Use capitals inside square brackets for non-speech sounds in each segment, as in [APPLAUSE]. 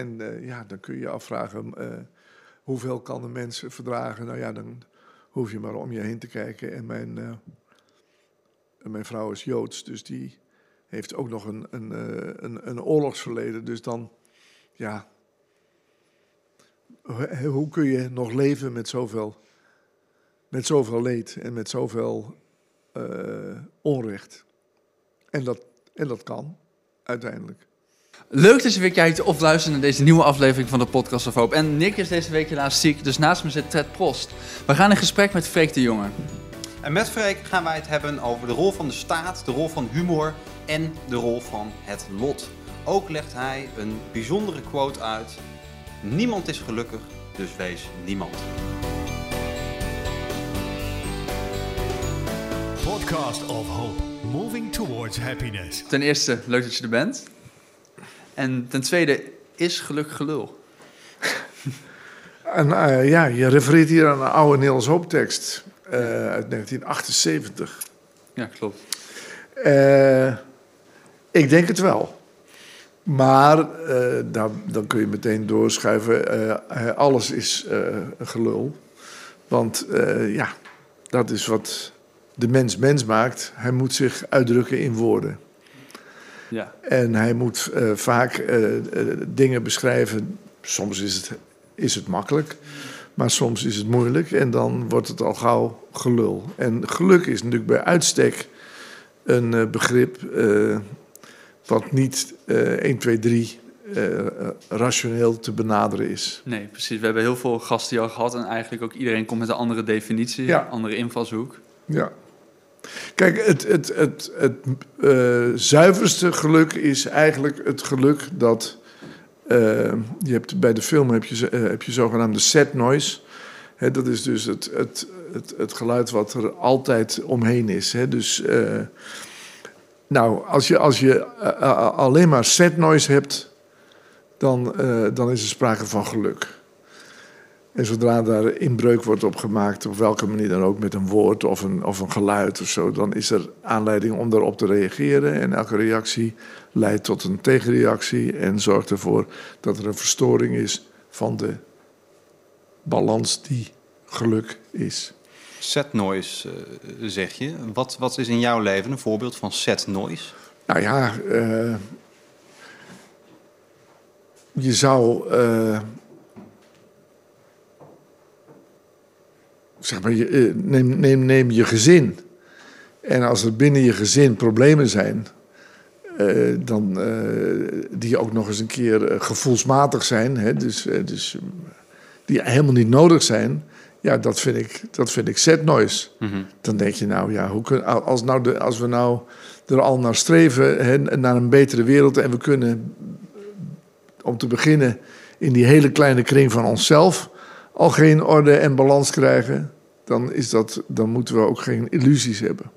En eh, ja, dan kun je je afvragen, eh, hoeveel kan een mens verdragen? Nou ja, dan hoef je maar om je heen te kijken. En mijn, eh, mijn vrouw is Joods, dus die heeft ook nog een, een, een, een oorlogsverleden. Dus dan, ja, hoe, kun je nog leven met zoveel, met zoveel leed en met zoveel onrecht? En dat, en dat kan, uiteindelijk. Leuk dat je weer kijkt of luistert naar deze nieuwe aflevering van de Podcast of Hoop. En Nick is deze week helaas ziek, dus naast me zit Ted Prost. We gaan in gesprek met Freek de Jonge. En met Freek gaan wij het hebben over de rol van de staat, de rol van humor en de rol van het lot. Ook legt hij een bijzondere quote uit. Niemand is gelukkig, dus wees niemand. Podcast of Hope, moving towards happiness. Ten eerste, leuk dat je er bent. En ten tweede, is geluk gelul? En eh, ja, je refereert hier aan een oude Nederlands Hooptekst eh, uit 1978. Ja, klopt. Eh, ik denk het wel. Maar daar, dan kun je meteen doorschuiven. alles is gelul. Want ja, dat is wat de mens mens maakt. Hij moet zich uitdrukken in woorden. Ja. En hij moet eh, vaak eh, eh, dingen beschrijven. Soms is het, is het makkelijk, maar soms is het moeilijk. En dan wordt het al gauw gelul. En geluk is natuurlijk bij uitstek een begrip wat niet eh 1, 2, 3 eh, eh, rationeel te benaderen is. Nee, precies. We hebben heel veel gasten al gehad en eigenlijk ook iedereen komt met een andere definitie, Ja. een andere invalshoek. Ja. Kijk, het, het, het, het eh, zuiverste geluk is eigenlijk het geluk dat. eh, je hebt, bij de film heb je, eh, heb je zogenaamde set noise. Dat is dus het, het, het, het geluid wat er altijd omheen is. Dus, nou, als je, als je alleen maar set noise hebt, dan, dan is er sprake van geluk. En zodra daar inbreuk wordt op gemaakt, op welke manier dan ook, met een woord of een, of een geluid of zo, dan is er aanleiding om daarop te reageren. En elke reactie leidt tot een tegenreactie en zorgt ervoor dat er een verstoring is van de balans die geluk is. Set noise, eh, zeg je. Wat, wat is in jouw leven een voorbeeld van set noise? Nou ja, eh, je zou. eh, zeg maar, je, eh, neem, neem, neem je gezin. En als er binnen je gezin problemen zijn. eh, dan, eh, die ook nog eens een keer gevoelsmatig zijn. Hè, dus, dus, die helemaal niet nodig zijn. Ja, dat vind ik, dat vind ik set noise. Dan denk je nou, ja, hoe kun, als, nou de, als we nou er al naar streven, hè, naar een betere wereld... en we kunnen, om te beginnen, in die hele kleine kring van onszelf... al geen orde en balans krijgen... dan, is dat, dan moeten we ook geen illusies hebben.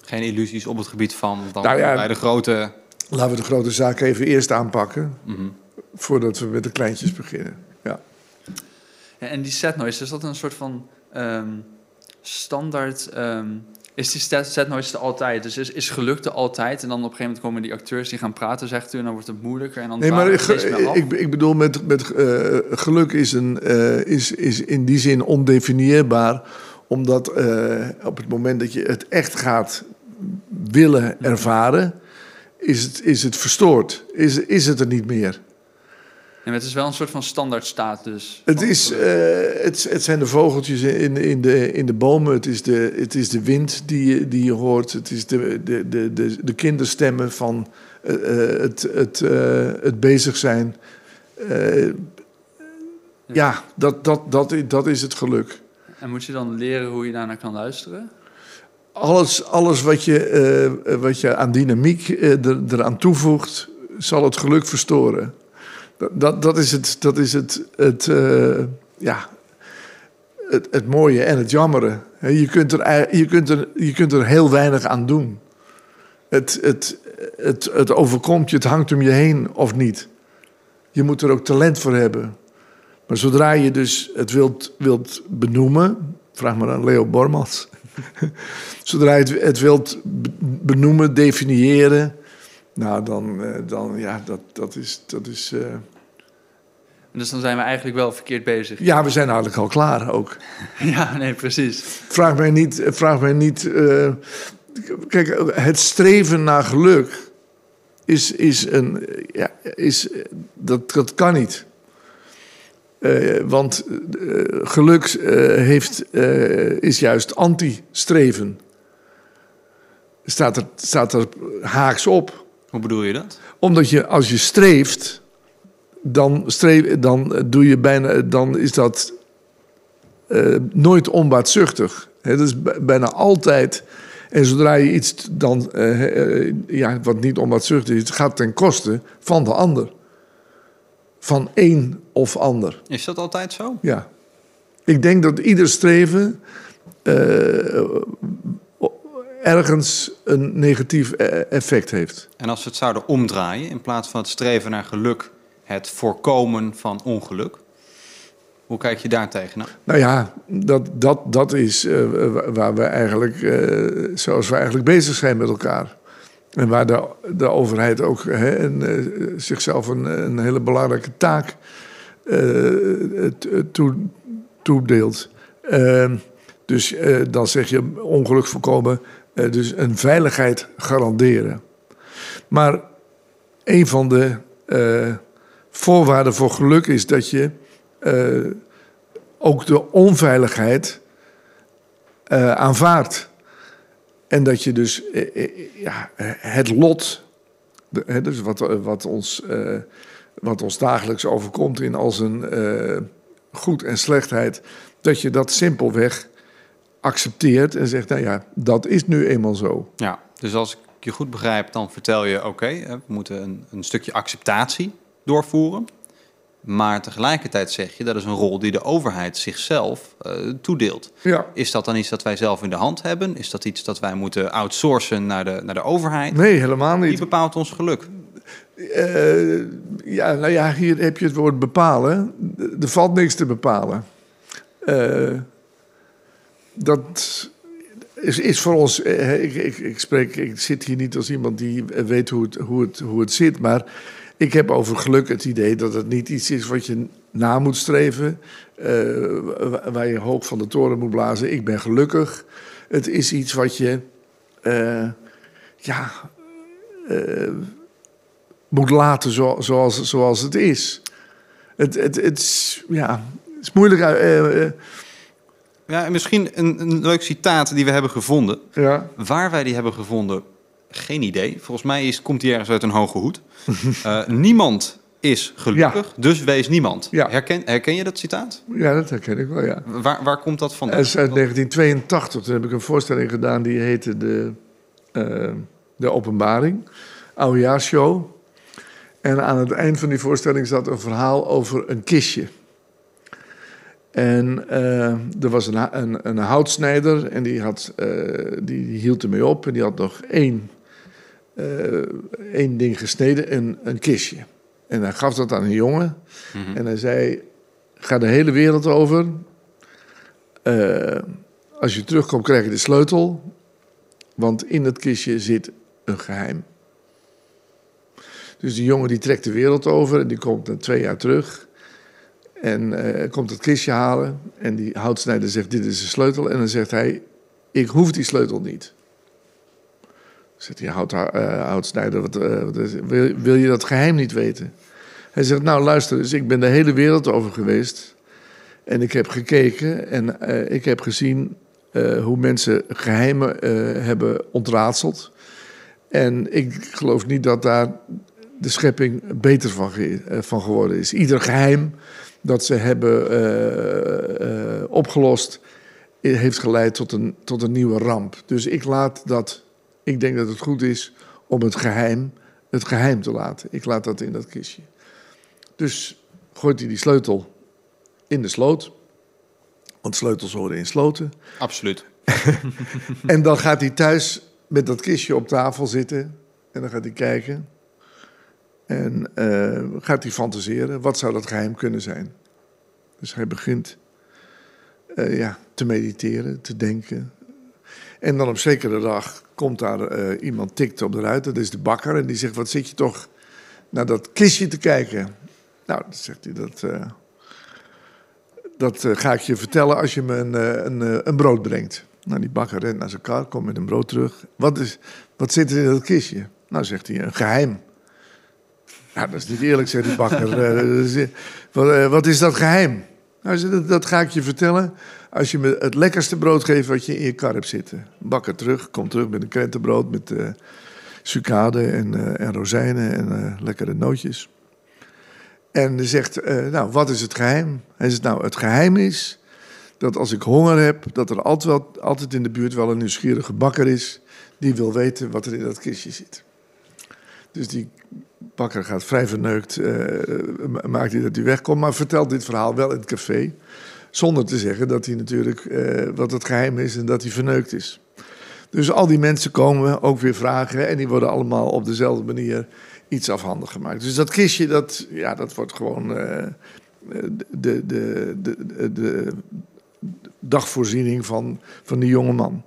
Geen illusies op het gebied van dan Nou ja, bij de grote... Laten we de grote zaak even eerst aanpakken... Mhm. voordat we met de kleintjes beginnen. Ja. Ja, en die set noise, is dat een soort van ehm, standaard... ehm, is die set, set noise er altijd? Dus is, is geluk er altijd? En dan op een gegeven moment komen die acteurs die gaan praten, zegt u, en dan wordt het moeilijker. En dan Nee, maar ik, ik, ik bedoel, met, met eh, geluk is, een, eh, is, is in die zin ondefinieerbaar. Omdat eh, op het moment dat je het echt gaat willen ervaren, is het, is het verstoord. Is, is het er niet meer. En het is wel een soort van standaard staat dus. Het, is, eh, het, het zijn de vogeltjes in, in, de, in de bomen. Het is de, het is de wind die, je- die je hoort. Het is de, de, de, de, de kinderstemmen van eh, eh, het, het, het bezig zijn. Eh, ja, dat, dat, dat, dat is het geluk. En moet je dan leren hoe je daarnaar kan luisteren? Alles, alles wat, je, wat je aan dynamiek er, eraan toevoegt, zal het geluk verstoren. Dat, dat, is het, dat is het, het, eh, ja, het, het mooie en het jammere. Je kunt, er, je, kunt er, je kunt er heel weinig aan doen. Het, het, het, het overkomt je, het hangt om je heen of niet. Je moet er ook talent voor hebben. Maar zodra je dus het wilt, wilt benoemen, vraag maar aan Leo Bormans. [LAUGHS] Zodra je het, wilt be- benoemen, definiëren, Nou, dan, eh, dan ja, dat, dat is. Dat is eh, Dus dan zijn we eigenlijk wel verkeerd bezig. ja, we zijn eigenlijk al klaar ook. [LAUGHS] Ja, nee, precies. Vraag mij niet. Vraag mij niet eh, kijk, het streven naar geluk is, is een. Ja, is, dat, dat kan niet. Eh, want eh, geluk eh, heeft, eh, is juist anti-streven. Staat er, staat er haaks op. Hoe bedoel je dat? Omdat je als je streeft, dan, streef, dan doe je bijna, dan is dat eh, nooit onbaatzuchtig. Hè, dat is bijna altijd. En zodra je iets dan, eh, eh, ja, wat niet onbaatzuchtig is, gaat ten koste van de ander. Van één of ander. Is dat altijd zo? Ja. Ik denk dat ieder streven ergens een negatief effect heeft. En als we het zouden omdraaien, in plaats van het streven naar geluk, het voorkomen van ongeluk. Hoe kijk je daar tegenaan? Nou ja, dat, dat, dat is eh, wa- waar we eigenlijk, eh, zoals we eigenlijk bezig zijn met elkaar. En waar de, de overheid ook hè, een, eh, zichzelf een, een hele belangrijke taak toe, toedeelt. Eh, dus dan zeg je ongeluk voorkomen, dus een veiligheid garanderen. Maar een van de voorwaarden voor geluk is dat je eh, ook de onveiligheid eh, aanvaardt. En dat je dus eh, ja, het lot, hè, dus wat, wat, ons, wat ons dagelijks overkomt in al zijn eh, goed en slechtheid, dat je dat simpelweg accepteert en zegt, nou ja, dat is nu eenmaal zo. Ja, dus als ik je goed begrijp, dan vertel je: oké, we moeten een, een stukje acceptatie doorvoeren. Maar tegelijkertijd zeg je dat is een rol die de overheid zichzelf eh, toedeelt. Ja. Is dat dan iets dat wij zelf in de hand hebben? Is dat iets dat wij moeten outsourcen naar de, naar de overheid? Nee, helemaal Wie niet. bepaalt ons geluk? Eh, ja, nou ja, hier heb je het woord bepalen. Er valt niks te bepalen. Eh, dat is, is voor ons. ik, ik, ik, spreek, ik zit hier niet als iemand die weet hoe het, hoe, het, hoe het zit. Maar ik heb over geluk het idee dat het niet iets is wat je na moet streven. eh, wa- waar je hoop van de toren moet blazen. Ik ben gelukkig. Het is iets wat je. eh, ja. eh, moet laten zo, zoals, zoals het is. Het, het, het is, ja, het is moeilijk. Ja, en misschien een, een leuk citaat die we hebben gevonden. ja. Waar wij die hebben gevonden, geen idee. Volgens mij is, komt die ergens uit een hoge hoed. [LAUGHS] Eh, niemand is gelukkig, dus wees niemand. Ja. Herken, herken je dat citaat? ja, dat herken ik wel, ja. Waar, waar komt dat vandaan? Dat is uit 1982. Toen heb ik een voorstelling gedaan die heette De, eh, de Openbaring. Oudejaarsshow. En aan het eind van die voorstelling zat een verhaal over een kistje. En eh, er was een, een, een houtsnijder en die, had, die, die hield ermee op. En die had nog één, één ding gesneden, een, een kistje. En hij gaf dat aan een jongen. En hij zei, ga de hele wereld over. Eh, als je terugkomt, krijg je de sleutel. Want in het kistje zit een geheim. Dus die jongen die trekt de wereld over en die komt na twee jaar terug. En eh, komt het kistje halen. En die houtsnijder zegt: Dit is de sleutel. En dan zegt hij: Ik hoef die sleutel niet. Zegt die hout, eh, houtsnijder: wat, eh, wil, wil je dat geheim niet weten? Hij zegt: Nou, luister eens, ik ben de hele wereld over geweest. En ik heb gekeken en eh, ik heb gezien hoe mensen geheimen eh, hebben ontraadseld. En ik geloof niet dat daar de schepping beter van, van geworden is. Ieder geheim dat ze hebben opgelost, heeft geleid tot een, tot een nieuwe ramp. Dus ik laat dat. Ik denk dat het goed is om het geheim, het geheim te laten. Ik laat dat in dat kistje. Dus gooit hij die sleutel in de sloot. Want sleutels horen in sloten. Absoluut. [LAUGHS] En dan gaat hij thuis met dat kistje op tafel zitten. En dan gaat hij kijken. En eh, gaat hij fantaseren. Wat zou dat geheim kunnen zijn? Dus hij begint eh, ja, te mediteren, te denken. En dan op zekere dag komt daar eh, iemand tikt op de ruit. Dat is de bakker. En die zegt, wat zit je toch naar dat kistje te kijken? Nou, dan zegt hij, dat, eh, dat eh, ga ik je vertellen als je me een, een, een brood brengt. Nou, die bakker rent naar zijn kar, komt met een brood terug. Wat, is, wat zit er in dat kistje? Nou, zegt hij, een geheim. Ja, dat is niet eerlijk, zegt die bakker. [LAUGHS] Wat is dat geheim? Nou, dat, dat ga ik je vertellen als je me het lekkerste brood geeft wat je in je kar hebt zitten. Bakker terug, komt terug met een krentenbrood met eh sucade en, eh, en rozijnen en eh, lekkere nootjes. En zegt, nou, wat is het geheim? Hij zegt, nou, het geheim is dat als ik honger heb, dat er altijd, wel, altijd in de buurt wel een nieuwsgierige bakker is die wil weten wat er in dat kistje zit. Dus die bakker gaat vrij verneukt, ma- maakt hij dat hij wegkomt, maar vertelt dit verhaal wel in het café. Zonder te zeggen dat hij natuurlijk eh, wat het geheim is en dat hij verneukt is. Dus al die mensen komen ook weer vragen en die worden allemaal op dezelfde manier iets afhandig gemaakt. Dus dat kistje, dat, ja, dat wordt gewoon eh, de, de, de, de, de dagvoorziening van, van die jonge man.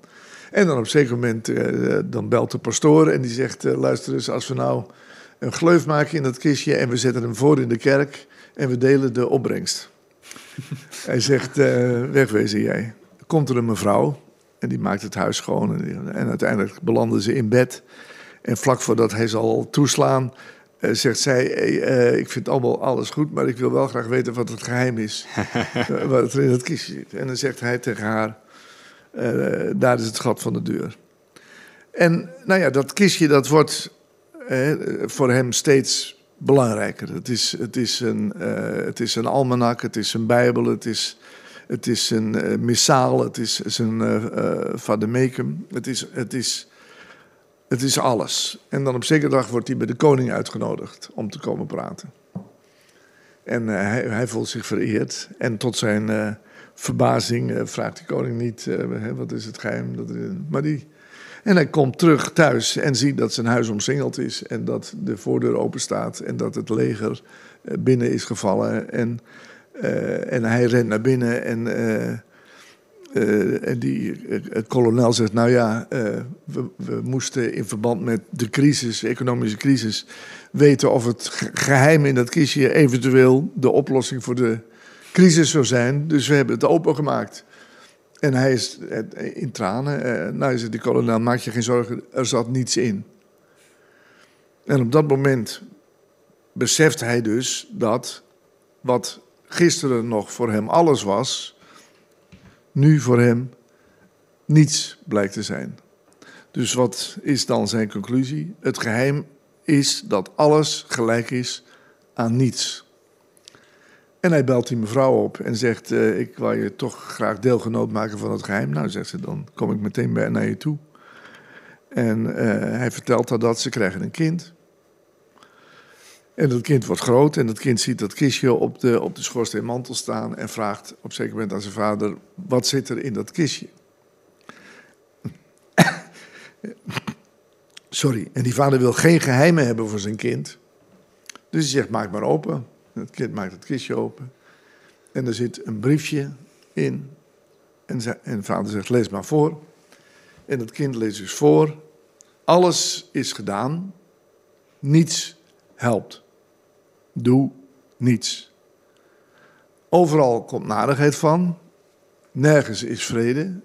En dan op een zeker moment eh, dan belt de pastoor en die zegt... eh, luister eens, als we nou een gleuf maken in dat kistje... en we zetten hem voor in de kerk en we delen de opbrengst. [LAUGHS] Hij zegt, eh, wegwezen jij. Komt er een mevrouw en die maakt het huis schoon. En, die- en uiteindelijk belanden ze in bed. En vlak voordat hij zal toeslaan... zegt zij, hey, ik vind allemaal alles goed... maar ik wil wel graag weten wat het geheim is. [LAUGHS] wat er in het kistje zit. En dan zegt hij tegen haar... eh, daar is het gat van de deur. En nou ja, dat kistje dat wordt eh, voor hem steeds belangrijker. Het is, het is, een, eh, het is een almanak, het is een bijbel, het is, het is een missaal, het is eh eh, vademecum. Het is, het, is, het is alles. En dan op zekere dag wordt hij bij de koning uitgenodigd om te komen praten. En hij, hij voelt zich vereerd. En tot zijn verbazing eh, vraagt de koning niet: eh, hè, wat is het geheim? Dat, maar die. En hij komt terug thuis en ziet dat zijn huis omsingeld is. En dat de voordeur open staat. En dat het leger eh, binnen is gevallen. En, en hij rent naar binnen. En, eh, en die kolonel zegt: Nou ja, we, we moesten in verband met de crisis, de economische crisis. weten of het ge- geheim in dat kistje eventueel de oplossing voor de crisis zou zijn. Dus we hebben het opengemaakt. En hij is eh, in tranen. eh, nou, zegt die kolonel, maak je geen zorgen, er zat niets in. En op dat moment beseft hij dus dat wat gisteren nog voor hem alles was, nu voor hem niets blijkt te zijn. Dus wat is dan zijn conclusie? Het geheim is dat alles gelijk is aan niets. En hij belt die mevrouw op en zegt: eh, Ik wil je toch graag deelgenoot maken van het geheim. Nou, zegt ze, dan kom ik meteen bij naar je toe. En eh, hij vertelt haar dat ze krijgen een kind. En dat kind wordt groot en dat kind ziet dat kistje op de, op de schoorsteenmantel staan en vraagt op een zeker moment aan zijn vader: Wat zit er in dat kistje? [COUGHS] Sorry. En die vader wil geen geheimen hebben voor zijn kind. Dus hij zegt: Maak maar open. Het kind maakt het kistje open. En er zit een briefje in. En, ze- en de vader zegt: Lees maar voor. En het kind leest dus voor. Alles is gedaan. Niets helpt. Doe niets. Overal komt narigheid van. Nergens is vrede.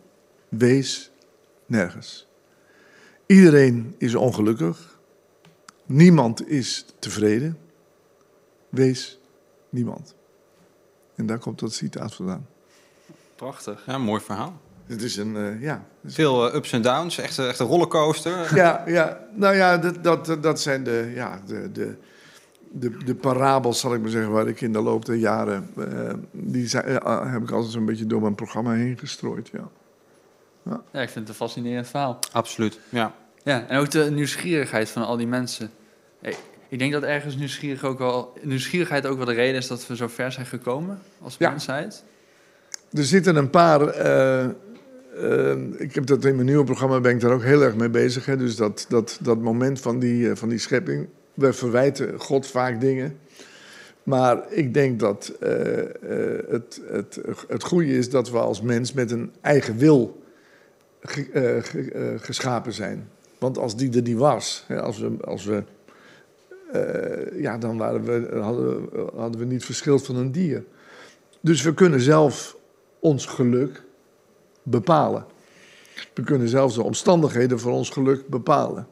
Wees nergens. Iedereen is ongelukkig. Niemand is tevreden. Wees niemand. En daar komt dat citaat vandaan. Prachtig. Ja, mooi verhaal. Het is een, eh, ja. het is- Veel eh, ups en downs, echt, een- echt een rollercoaster. [LAUGHS] Ja, ja, nou ja, dat, dat, dat zijn de, ja, de, de, de, de parabels, zal ik maar zeggen, waar ik in de loop der jaren, eh, die zijn, eh, heb ik altijd zo'n beetje door mijn programma heen gestrooid, ja. Ja, ik vind het een fascinerend verhaal. Absoluut, ja. Ja, en ook de nieuwsgierigheid van al die mensen. Hey, ik denk dat ergens nieuwsgierig ook wel, nieuwsgierigheid ook wel de reden is dat we zo ver zijn gekomen als Ja. mensheid. Er zitten een paar. eh, eh, ik heb dat in mijn nieuwe programma ben ik daar ook heel erg mee bezig. Hè? Dus dat, dat, dat moment van die, eh, van die schepping. We verwijten God vaak dingen. Maar ik denk dat het, het, het goede is dat we als mens met een eigen wil ge- ge- geschapen zijn. Want als die er niet was, hè, als we, als we eh, ja, dan waren we, hadden, hadden we niet verschild van een dier. Dus we kunnen zelf ons geluk bepalen. We kunnen zelfs de omstandigheden voor ons geluk bepalen.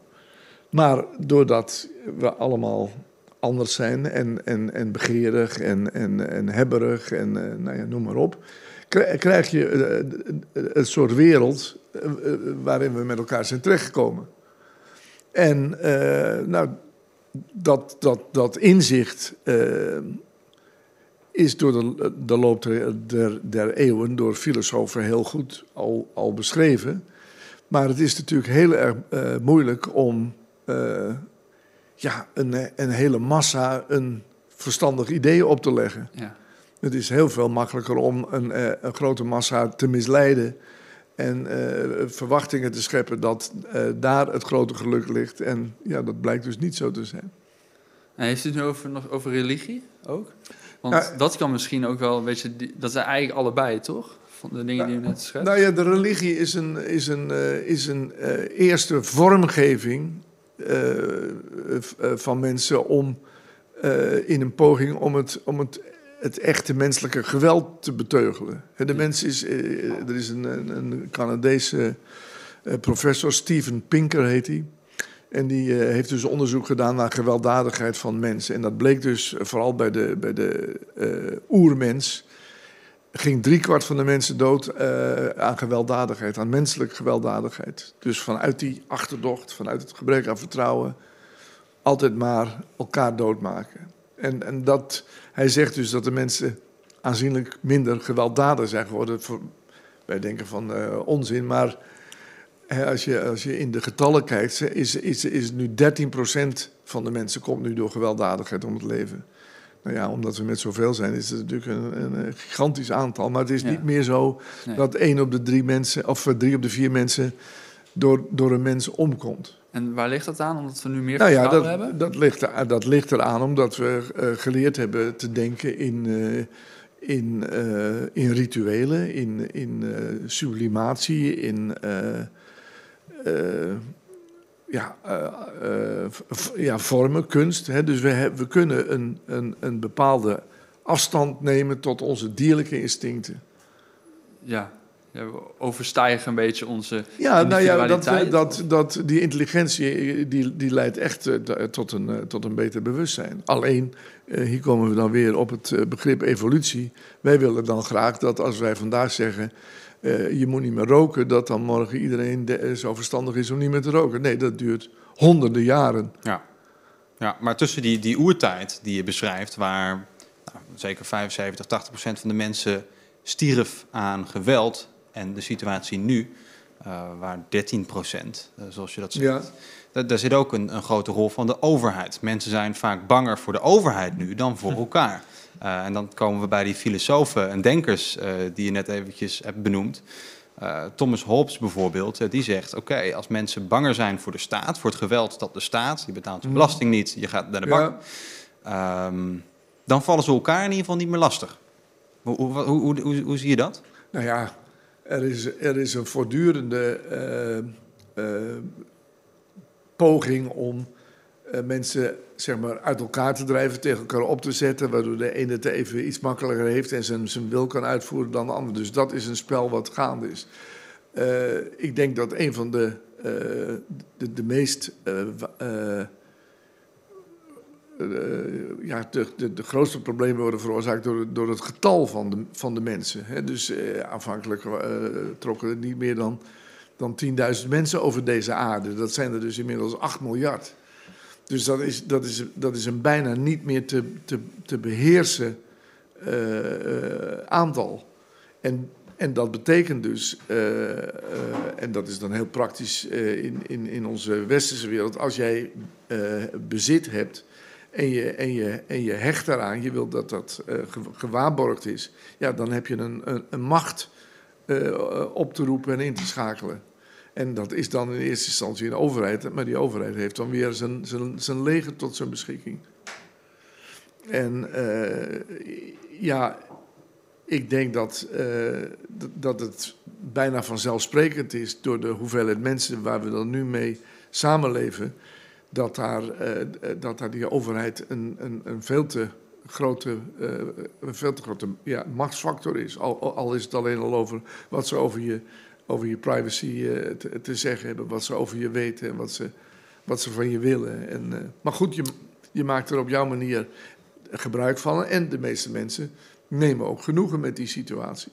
Maar doordat we allemaal anders zijn en, en, en begeerig en, en, en hebberig en eh, nou ja, noem maar op, krij- krijg je eh, een soort wereld waarin we met elkaar zijn terechtgekomen. En nou, dat, dat, dat inzicht eh, is door de, de loop der, der, der eeuwen door filosofen heel goed al, al beschreven. Maar het is natuurlijk heel erg eh, moeilijk om eh, ja, een, een hele massa een verstandig idee op te leggen. Ja. Het is heel veel makkelijker om een, een grote massa te misleiden en eh, verwachtingen te scheppen dat eh, daar het grote geluk ligt. En ja, dat blijkt dus niet zo te zijn. En heeft u het nu over, nog over religie ook? Want Ja. dat kan misschien ook wel een beetje... Dat zijn eigenlijk allebei, toch? Van de dingen die u net schetst. Nou ja, de religie is een, is een, eh, is een eerste vormgeving van mensen om in een poging om het, om het, het echte menselijke geweld te beteugelen. De mens is, eh, er is een, een, Canadese eh, professor, Steven Pinker heet hij. En die eh, heeft dus onderzoek gedaan naar gewelddadigheid van mensen. En dat bleek dus vooral bij de, bij de eh, oermens ging driekwart van de mensen dood eh, aan gewelddadigheid, aan menselijke gewelddadigheid. Dus vanuit die achterdocht, vanuit het gebrek aan vertrouwen, altijd maar elkaar doodmaken. En, en dat, hij zegt dus dat de mensen aanzienlijk minder gewelddadig zijn geworden. Voor, wij denken van eh, onzin, maar hè, als, je, als je in de getallen kijkt, is, is, is nu 13% van de mensen komt nu door gewelddadigheid om het leven. Nou ja, omdat we met zoveel zijn, is het natuurlijk een, een gigantisch aantal. Maar het is Ja. niet meer zo Nee. dat één op de drie mensen, of eh, drie op de vier mensen, door, door een mens omkomt. En waar ligt dat aan? Omdat we nu meer Nou ja, dat, hebben? dat, ligt, er- dat ligt eraan omdat we eh, geleerd hebben te denken in, eh, in, eh, in rituelen, in, in sublimatie, in ja, ja, vormen, kunst. Hè? Dus we, we kunnen een, een, een bepaalde afstand nemen tot onze dierlijke instincten. Ja. Ja, we overstijgen een beetje onze Ja, nou ja, dat, dat, dat, die intelligentie die, die leidt echt eh, tot een, eh, tot een beter bewustzijn. Alleen, eh, hier komen we dan weer op het begrip evolutie. Wij willen dan graag dat als wij vandaag zeggen... eh, je moet niet meer roken, dat dan morgen iedereen de- zo verstandig is om niet meer te roken. Nee, dat duurt honderden jaren. Ja. ja, maar tussen die, die oertijd die je beschrijft, waar nou, zeker 75, 80 procent van de mensen stierf aan geweld, en de situatie nu, eh, waar 13 procent, eh, zoals je dat zegt, Ja. da- daar zit ook een, een grote rol van de overheid. Mensen zijn vaak banger voor de overheid nu dan voor [LAUGHS] elkaar. Eh, en dan komen we bij die filosofen en denkers die je net eventjes hebt benoemd. Thomas Hobbes bijvoorbeeld, die zegt: Oké, als mensen banger zijn voor de staat, voor het geweld dat de staat, je betaalt je belasting niet, je gaat naar de bank, Ja. ehm, dan vallen ze elkaar in ieder geval niet meer lastig. Hoe, hoe, hoe, hoe zie je dat? Nou ja, er is, er is een voortdurende eh, eh, poging om eh, mensen zeg maar, uit elkaar te drijven, tegen elkaar op te zetten, waardoor de ene het even iets makkelijker heeft en zijn, zijn wil kan uitvoeren dan de ander. Dus dat is een spel wat gaande is. Ik denk dat een van de, de, de meest ja, de, de, de grootste problemen worden veroorzaakt door, door het getal van de, van de mensen. Hè. Dus eh, aanvankelijk eh, trokken er niet meer dan, dan 10.000 mensen over deze aarde. Dat zijn er dus inmiddels 8 miljard. Dus dat is, dat is, dat is een bijna niet meer te, te, te beheersen eh, eh, aantal. En, en dat betekent dus, eh, eh, en dat is dan heel praktisch eh, in, in, in onze westerse wereld, als jij eh, bezit hebt en je, en, je, en je hecht daaraan, je wilt dat dat eh, ge- gewaarborgd is, ja, dan heb je een, een, macht eh, op te roepen en in te schakelen. En dat is dan in eerste instantie een overheid, maar die overheid heeft dan weer zijn, zijn, zijn leger tot zijn beschikking. En eh, ja, ik denk dat, dat het bijna vanzelfsprekend is door de hoeveelheid mensen waar we dan nu mee samenleven, dat daar, eh, dat daar die overheid een, een, een veel te grote, eh, een veel te grote ja, machtsfactor is. Al, al is het alleen al over wat ze over je, over je privacy eh, te, te zeggen hebben, wat ze over je weten en wat ze, wat ze van je willen. En, eh, maar goed, je, je maakt er op jouw manier gebruik van en de meeste mensen nemen ook genoegen met die situatie.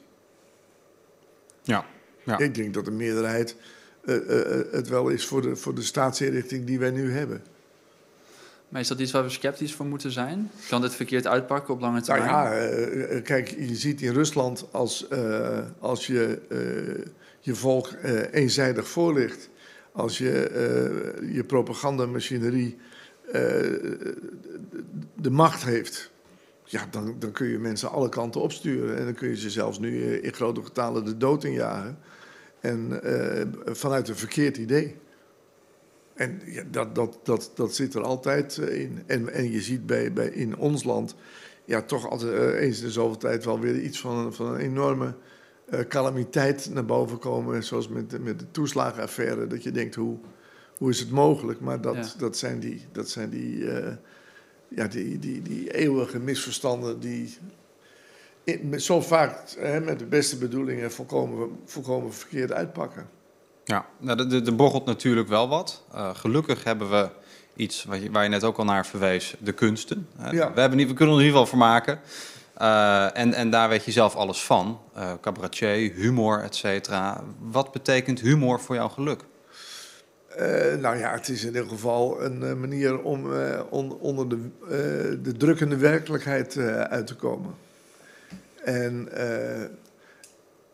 Ja. ja. Ik denk dat de meerderheid eh, eh, eh, het wel is voor de, voor de staatsinrichting die wij nu hebben. Maar is dat iets waar we sceptisch voor moeten zijn? Kan dit verkeerd uitpakken op lange Nou termijn? ja, eh, eh, kijk, je ziet in Rusland als, eh, als je eh, je volk eh, eenzijdig voorlicht, als je eh, je propagandamachinerie eh, de macht heeft, ja, dan, dan kun je mensen alle kanten opsturen. En dan kun je ze zelfs nu eh, in grote getalen de dood injagen. En eh, vanuit een verkeerd idee. En ja, dat, dat, dat, dat zit er altijd eh, in. En, en je ziet bij, bij, in ons land ja, toch altijd eh, eens in de zoveel tijd wel weer iets van, een- van een enorme eh, calamiteit naar boven komen. Zoals met, de- met de toeslagenaffaire. Dat je denkt, hoe, hoe is het mogelijk? Maar dat, Ja. dat zijn die, dat zijn die, ja, die, die, die eeuwige misverstanden die zo vaak hè, met de beste bedoelingen volkomen, volkomen verkeerd uitpakken. Ja, nou, er- borrelt natuurlijk wel wat. Eh, gelukkig hebben we iets waar je, waar je net ook al naar verwees, de kunsten. Ja. We, hebben niet, we kunnen er in ieder geval maken. Eh, en, en daar weet je zelf alles van. Eh cabaretier, humor, et cetera. Wat betekent humor voor jouw geluk? Eh, nou ja, het is in ieder geval een eh, manier om eh, on- onder de, eh, de drukkende werkelijkheid eh, uit te komen. En eh,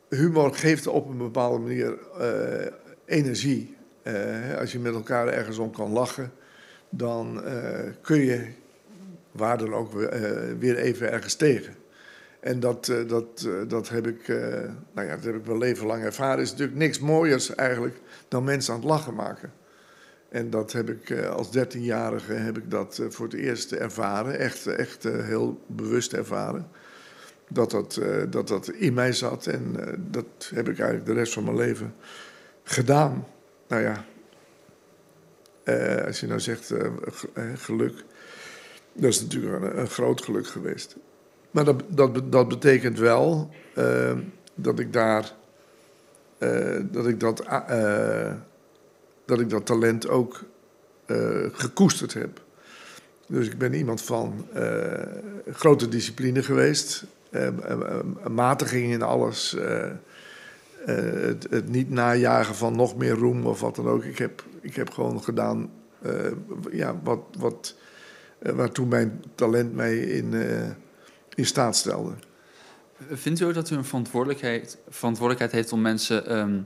humor geeft op een bepaalde manier eh, energie. Eh, als je met elkaar ergens om kan lachen, dan kun je waar dan ook weer, even ergens tegen. En dat, dat, dat, heb ik, nou ja, dat heb ik mijn leven lang ervaren. Het is natuurlijk niks mooiers eigenlijk dan mensen aan het lachen maken. En dat heb ik als dertienjarige heb ik dat voor het eerst ervaren. Echt, echt heel bewust ervaren. Dat dat, eh, dat dat in mij zat. En eh, dat heb ik eigenlijk de rest van mijn leven gedaan. Nou ja, eh, als je nou zegt geluk. Dat is natuurlijk een, groot geluk geweest. Maar dat, dat, dat betekent wel dat ik daar. dat, ik dat, dat ik dat talent ook gekoesterd heb. Dus ik ben iemand van eh, grote discipline geweest. eh, eh, matiging in alles. het, het niet najagen van nog meer roem of wat dan ook. Ik heb, ik heb gewoon gedaan ja, wat, wat, waartoe mijn talent mij in, in staat stelde. Vindt u ook dat u een verantwoordelijkheid, verantwoordelijkheid heeft om mensen ehm,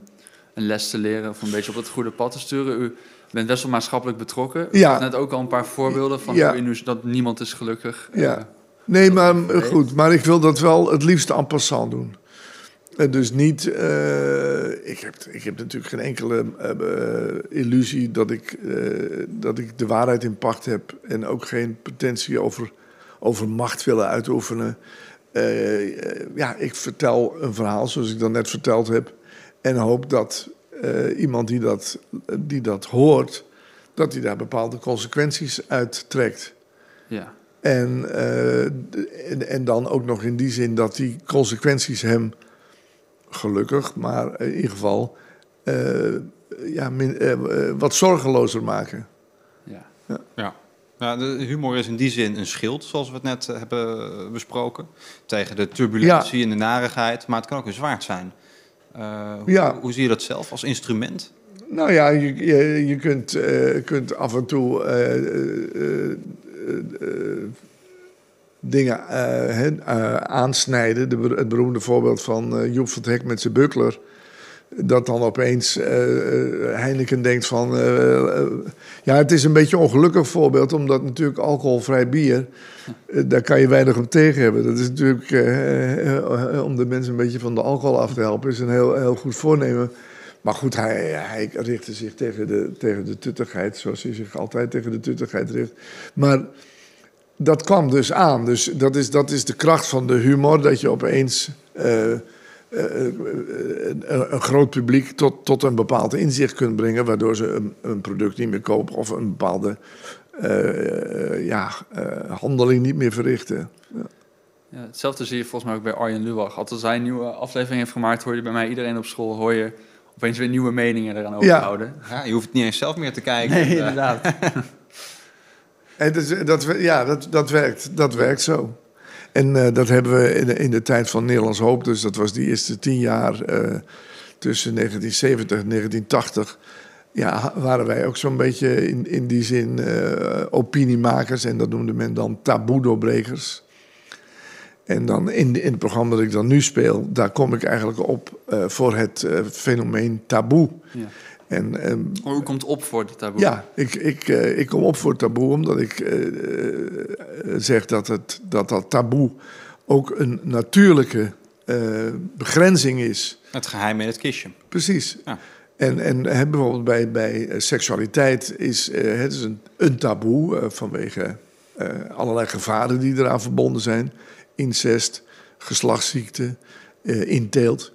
een les te leren of een beetje op het goede pad te sturen? U bent best wel maatschappelijk betrokken. Ja. net ook al een paar voorbeelden van Ja. hoe dat niemand is gelukkig. Ja. eh, Nee, maar eh, goed. Maar ik wil dat wel het liefst en passant doen. En dus niet... eh, ik, heb, ik heb natuurlijk geen enkele eh, eh, illusie dat ik, eh, dat ik de waarheid in pacht heb. En ook geen pretentie over, over macht willen uitoefenen. Eh, eh, ja, ik vertel een verhaal zoals ik dat net verteld heb. En hoop dat eh, iemand die dat, die dat hoort... dat hij daar bepaalde consequenties uit trekt. ja. En, eh, en, en dan ook nog in die zin dat die consequenties hem gelukkig, maar in ieder geval eh, ja, min- wat zorgelozer maken. ja. Ja. Ja, de humor is in die zin een schild, zoals we het net hebben besproken. Tegen de turbulentie en de narigheid. Maar het kan ook een zwaard zijn. Eh, hoe, Ja. hoe zie je dat zelf als instrument? Nou ja, je, je, je kunt, eh, kunt af en toe eh, eh, eh, eh, dingen eh, eh, aansnijden. De, het beroemde voorbeeld van eh, Joep van het Hek met zijn buckler. Dat dan opeens eh, eh, Heineken denkt van... eh, ja, het is een beetje een ongelukkig voorbeeld... omdat natuurlijk alcoholvrij bier... daar kan je weinig op tegen hebben. Dat is natuurlijk... om de mensen een beetje van de alcohol af te helpen... is een heel, heel goed voornemen. Maar goed, hij, hij richtte zich tegen de, tegen de tuttigheid... zoals hij zich altijd tegen de tuttigheid richt. Maar dat kwam dus aan. Dus dat is, dat is de kracht van de humor... dat je opeens... eh, eh, een, een groot publiek tot, tot een bepaald inzicht kunt brengen, waardoor ze een, een product niet meer kopen of een bepaalde eh, ja, eh, handeling niet meer verrichten. Ja, hetzelfde zie je volgens mij ook bij Arjen Lubach. Als hij een nieuwe aflevering heeft gemaakt, hoor je bij mij iedereen op school, hoor je opeens weer nieuwe meningen eraan overhouden. Ja, je hoeft niet eens zelf meer te kijken. Nee, [LAUGHS] Eh, inderdaad. En dat, dat, ja, dat, dat, werkt, dat werkt zo. En eh, dat hebben we in de, in de tijd van Nederlands Hoop, dus dat was die eerste tien jaar eh, tussen 1970 en 1980. Ja, waren wij ook zo'n beetje in, in die zin eh, opiniemakers. En dat noemde men dan taboe-doorbrekers. En dan in, in het programma dat ik dan nu speel, daar kom ik eigenlijk op voor het fenomeen taboe. Ja. En ehm, Hoe komt op voor de taboe? ja, ik, ik, eh, ik kom op voor taboe omdat ik eh, eh, zeg dat, het, dat dat taboe ook een natuurlijke begrenzing is. Het geheim in het kistje. Precies. Ja. En, en hè, bijvoorbeeld bij, bij seksualiteit is het is een, een taboe vanwege allerlei gevaren die eraan verbonden zijn. Incest, geslachtsziekte, inteelt.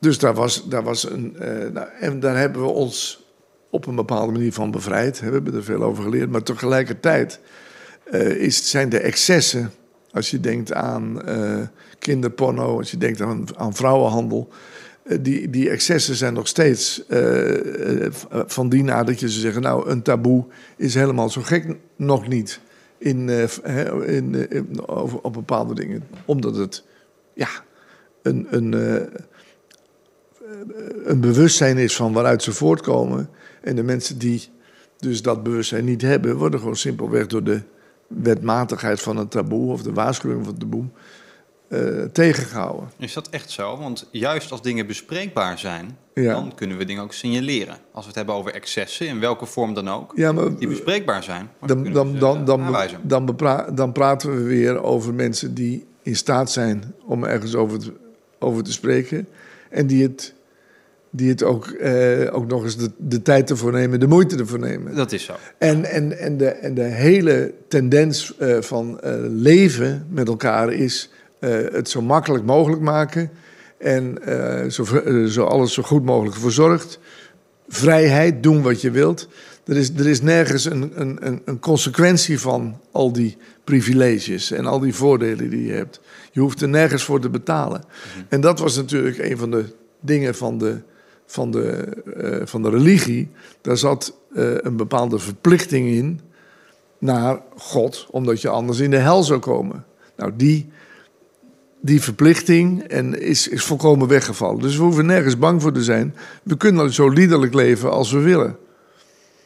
Dus daar was, daar was een. eh, nou, en daar hebben we ons op een bepaalde manier van bevrijd. We hebben er veel over geleerd. Maar tegelijkertijd eh, is, zijn de excessen. Als je denkt aan eh, kinderporno, als je denkt aan, aan vrouwenhandel. die, die excessen zijn nog steeds van die na dat je ze zeggen... nou, een taboe is helemaal zo gek nog niet in, in, in- over, op bepaalde dingen. Omdat het ja, een, een, een bewustzijn is van waaruit ze voortkomen. En de mensen die dus dat bewustzijn niet hebben... worden gewoon simpelweg door de wetmatigheid van het taboe... of de waarschuwing van het taboe eh, tegengehouden. Is dat echt zo? Want juist als dingen bespreekbaar zijn, Ja. dan kunnen we dingen ook signaleren. Als we het hebben over excessen, in welke vorm dan ook, Ja, maar die bespreekbaar zijn. dan, dan, dan, dan, aanwijzen. dan, bepra- dan praten we weer over mensen die in staat zijn om ergens over te, over te spreken. En die het, die het ook, eh, ook nog eens de, de tijd ervoor nemen, de moeite ervoor nemen. Dat is zo. En, en, en, de, en de hele tendens eh, van eh, leven met elkaar is eh, het zo makkelijk mogelijk maken. En zo, zo alles zo goed mogelijk verzorgd. Vrijheid, doen wat je wilt. Er is, er is nergens een, een, een, een consequentie van al die privileges en al die voordelen die je hebt. Je hoeft er nergens voor te betalen. En dat was natuurlijk een van de dingen van de, van de, eh, van de religie. Daar zat eh, een bepaalde verplichting in naar God, omdat je anders in de hel zou komen. Nou, die, die verplichting en is, is volkomen weggevallen. Dus we hoeven nergens bang voor te zijn. We kunnen zo liederlijk leven als we willen.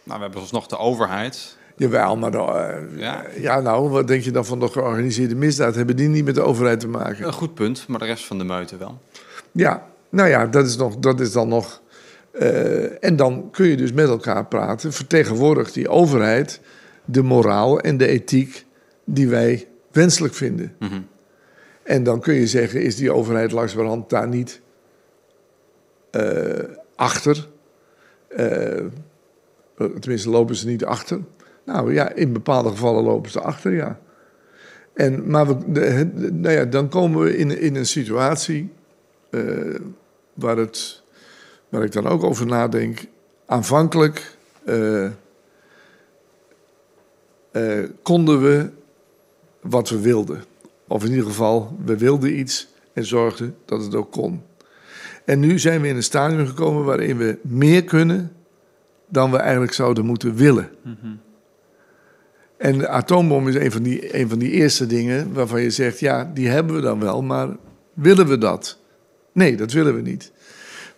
Nou, we hebben alsnog de overheid. Jawel, maar dan, eh, Ja. ja. nou, wat denk je dan van de georganiseerde misdaad? Hebben die niet met de overheid te maken? Een goed punt, maar de rest van de meute wel. Ja, nou ja, dat is, nog, dat is dan nog. eh, en dan kun je dus met elkaar praten. Vertegenwoordigt die overheid de moraal en de ethiek die wij wenselijk vinden. Mhm. En dan kun je zeggen: is die overheid langzamerhand daar niet eh, achter? Eh, tenminste, lopen ze niet achter? Nou ja, in bepaalde gevallen lopen ze achter, ja. En, maar we, de- de- nou ja, dan komen we in, in een situatie waar, het, ik dan ook over nadenk. Aanvankelijk eh, eh, konden we wat we wilden. Of in ieder geval, we wilden iets en zorgden dat het ook kon. En nu zijn we in een stadium gekomen waarin we meer kunnen dan we eigenlijk zouden moeten willen. En de atoombom is een van, die, een van die eerste dingen waarvan je zegt: ja, die hebben we dan wel, maar willen we dat? Nee, dat willen we niet.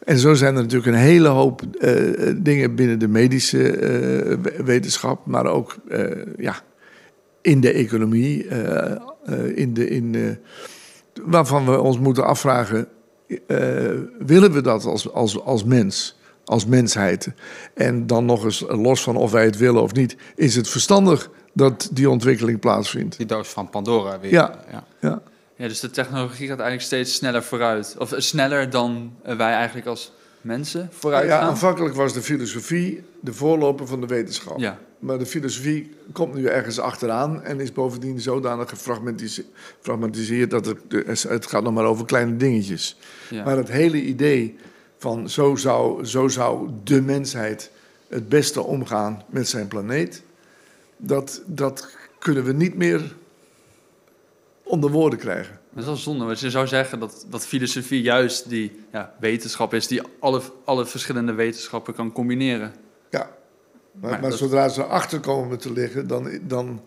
En zo zijn er natuurlijk een hele hoop eh, eh, dingen binnen de medische eh, we- wetenschap, maar ook ja, in de economie, in de, in, waarvan we ons moeten afvragen: willen we dat als, als, als mens, als mensheid? En dan nog eens los van of wij het willen of niet, is het verstandig dat die ontwikkeling plaatsvindt? Die doos van Pandora weer. Ja. ja. Ja. Ja, dus de technologie gaat eigenlijk steeds sneller vooruit. Of eh, sneller dan eh, wij eigenlijk als mensen vooruit ja, gaan. aanvankelijk was de filosofie de voorloper van de wetenschap. Ja, maar de filosofie komt nu ergens achteraan en is bovendien zodanig gefragmentise- gefragmentiseerd dat het, het gaat nog maar over kleine dingetjes. Ja. Maar het hele idee van zo zou, zo zou de mensheid het beste omgaan met zijn planeet, dat, dat kunnen we niet meer onder woorden krijgen. Dat is wel zonde, want je zou zeggen dat, dat filosofie juist die ja, wetenschap is die alle, alle verschillende wetenschappen kan combineren. Ja, maar, Maar maar dat- zodra ze erachter komen te liggen, dan, dan,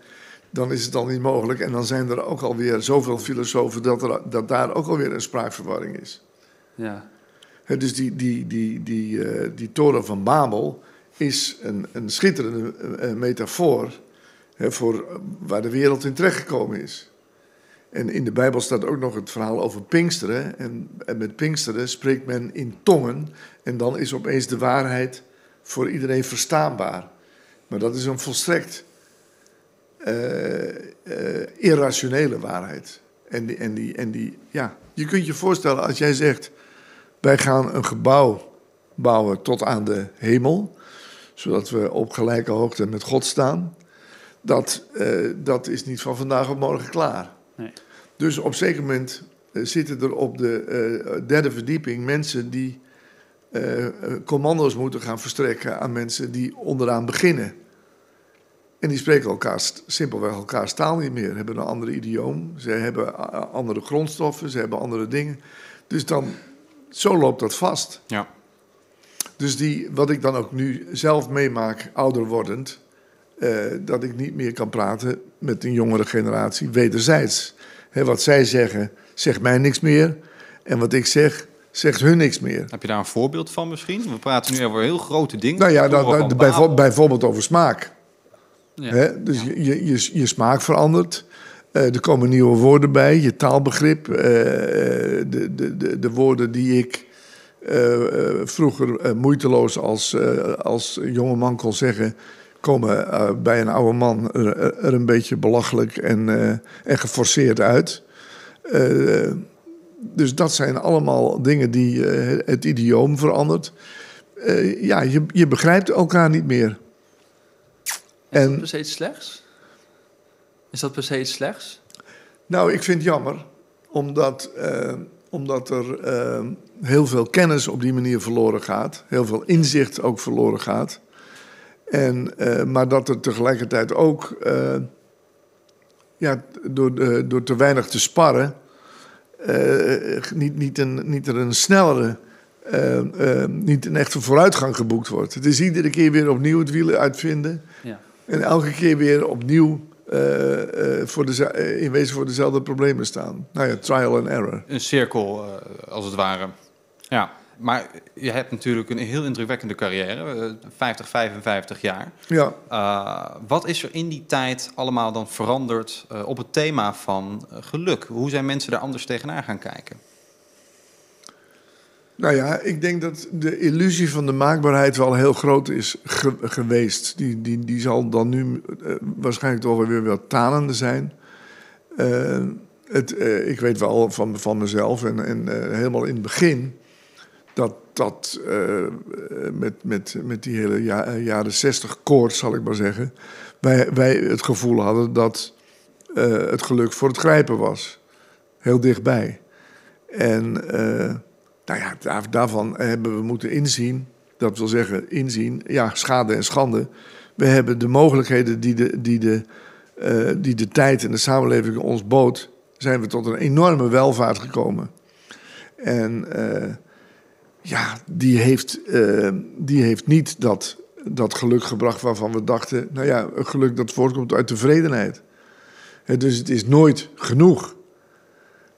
dan is het dan niet mogelijk. En dan zijn er ook alweer zoveel filosofen dat, er, dat daar ook alweer een spraakverwarring is. Ja, Hè, dus die, die, die, die, eh, die toren van Babel is een, een schitterende eh, metafoor voor waar de wereld in terechtgekomen is. En in de Bijbel staat ook nog het verhaal over Pinksteren. En, en met Pinksteren spreekt men in tongen. En dan is opeens de waarheid voor iedereen verstaanbaar. Maar dat is een volstrekt eh, eh, irrationele waarheid. En, die, en, die, en die, ja, je kunt je voorstellen als jij zegt: wij gaan een gebouw bouwen tot aan de hemel, zodat we op gelijke hoogte met God staan. Dat, eh, dat is niet van vandaag op morgen klaar. Nee. Dus op een zeker moment eh, zitten er op de eh, derde verdieping mensen die eh, commando's moeten gaan verstrekken aan mensen die onderaan beginnen. En die spreken elkaar simpelweg elkaars taal niet meer, hebben een ander idioom, ze hebben andere grondstoffen, ze hebben andere dingen. Dus dan, zo loopt dat vast. Ja. Dus die, wat ik dan ook nu zelf meemaak, ouder wordend, eh, dat ik niet meer kan praten met een jongere generatie, wederzijds. Wat zij zeggen, zegt mij niks meer. En wat ik zeg, zegt hun niks meer. Heb je daar een voorbeeld van misschien? We praten nu over heel grote dingen. Nou ja, bijvoorbeeld over smaak. ja. Dus je, je, je, je smaak verandert. Eh, er komen nieuwe woorden bij, je taalbegrip. eh, de, de, de, de woorden die ik vroeger moeiteloos als, als jonge man kon zeggen, komen eh, bij een oude man er, er een beetje belachelijk en, eh, en geforceerd uit. Eh, dus dat zijn allemaal dingen die het idioom verandert. Ja, je, je begrijpt elkaar niet meer. Is En- dat per se iets slechts? Is dat per se iets slechts? Nou, ik vind het jammer, omdat, omdat er heel veel kennis op die manier verloren gaat. Heel veel inzicht ook verloren gaat. En, eh, maar dat er tegelijkertijd ook, eh, ja, door, de- door te weinig te sparren, eh, niet, niet, een, niet er een snellere, eh, eh, niet een echte vooruitgang geboekt wordt. Het is iedere keer weer opnieuw het wielen uitvinden. Ja. En elke keer weer opnieuw eh, eh, voor eh, in wezen voor dezelfde problemen staan. Nou ja, trial and error. Een cirkel, eh, als het ware. Ja, maar je hebt natuurlijk een heel indrukwekkende carrière. eh, 50, 55 jaar. Ja, Uh, wat is er in die tijd allemaal dan veranderd eh, op het thema van eh, geluk? Hoe zijn mensen daar anders tegenaan gaan kijken? nou ja, ik denk dat de illusie van de maakbaarheid wel heel groot is ge- geweest. Die, die, die zal dan nu eh, waarschijnlijk toch weer wat tanende zijn. Eh, het, eh, ik weet wel van, van mezelf en, en eh, helemaal in het begin dat dat eh, met, met, met die hele eh, jaren zestig koorts, zal ik maar zeggen, wij, wij het gevoel hadden dat eh, het geluk voor het grijpen was. Heel dichtbij. En nou ja, daar, daarvan hebben we moeten inzien, dat wil zeggen inzien, ja, schade en schande. We hebben de mogelijkheden die de, die de, die de tijd en de samenleving ons bood, zijn we tot een enorme welvaart gekomen. En ja, die heeft, eh, die heeft niet dat, dat geluk gebracht waarvan we dachten, nou ja, een geluk dat voortkomt uit tevredenheid. Dus het is nooit genoeg.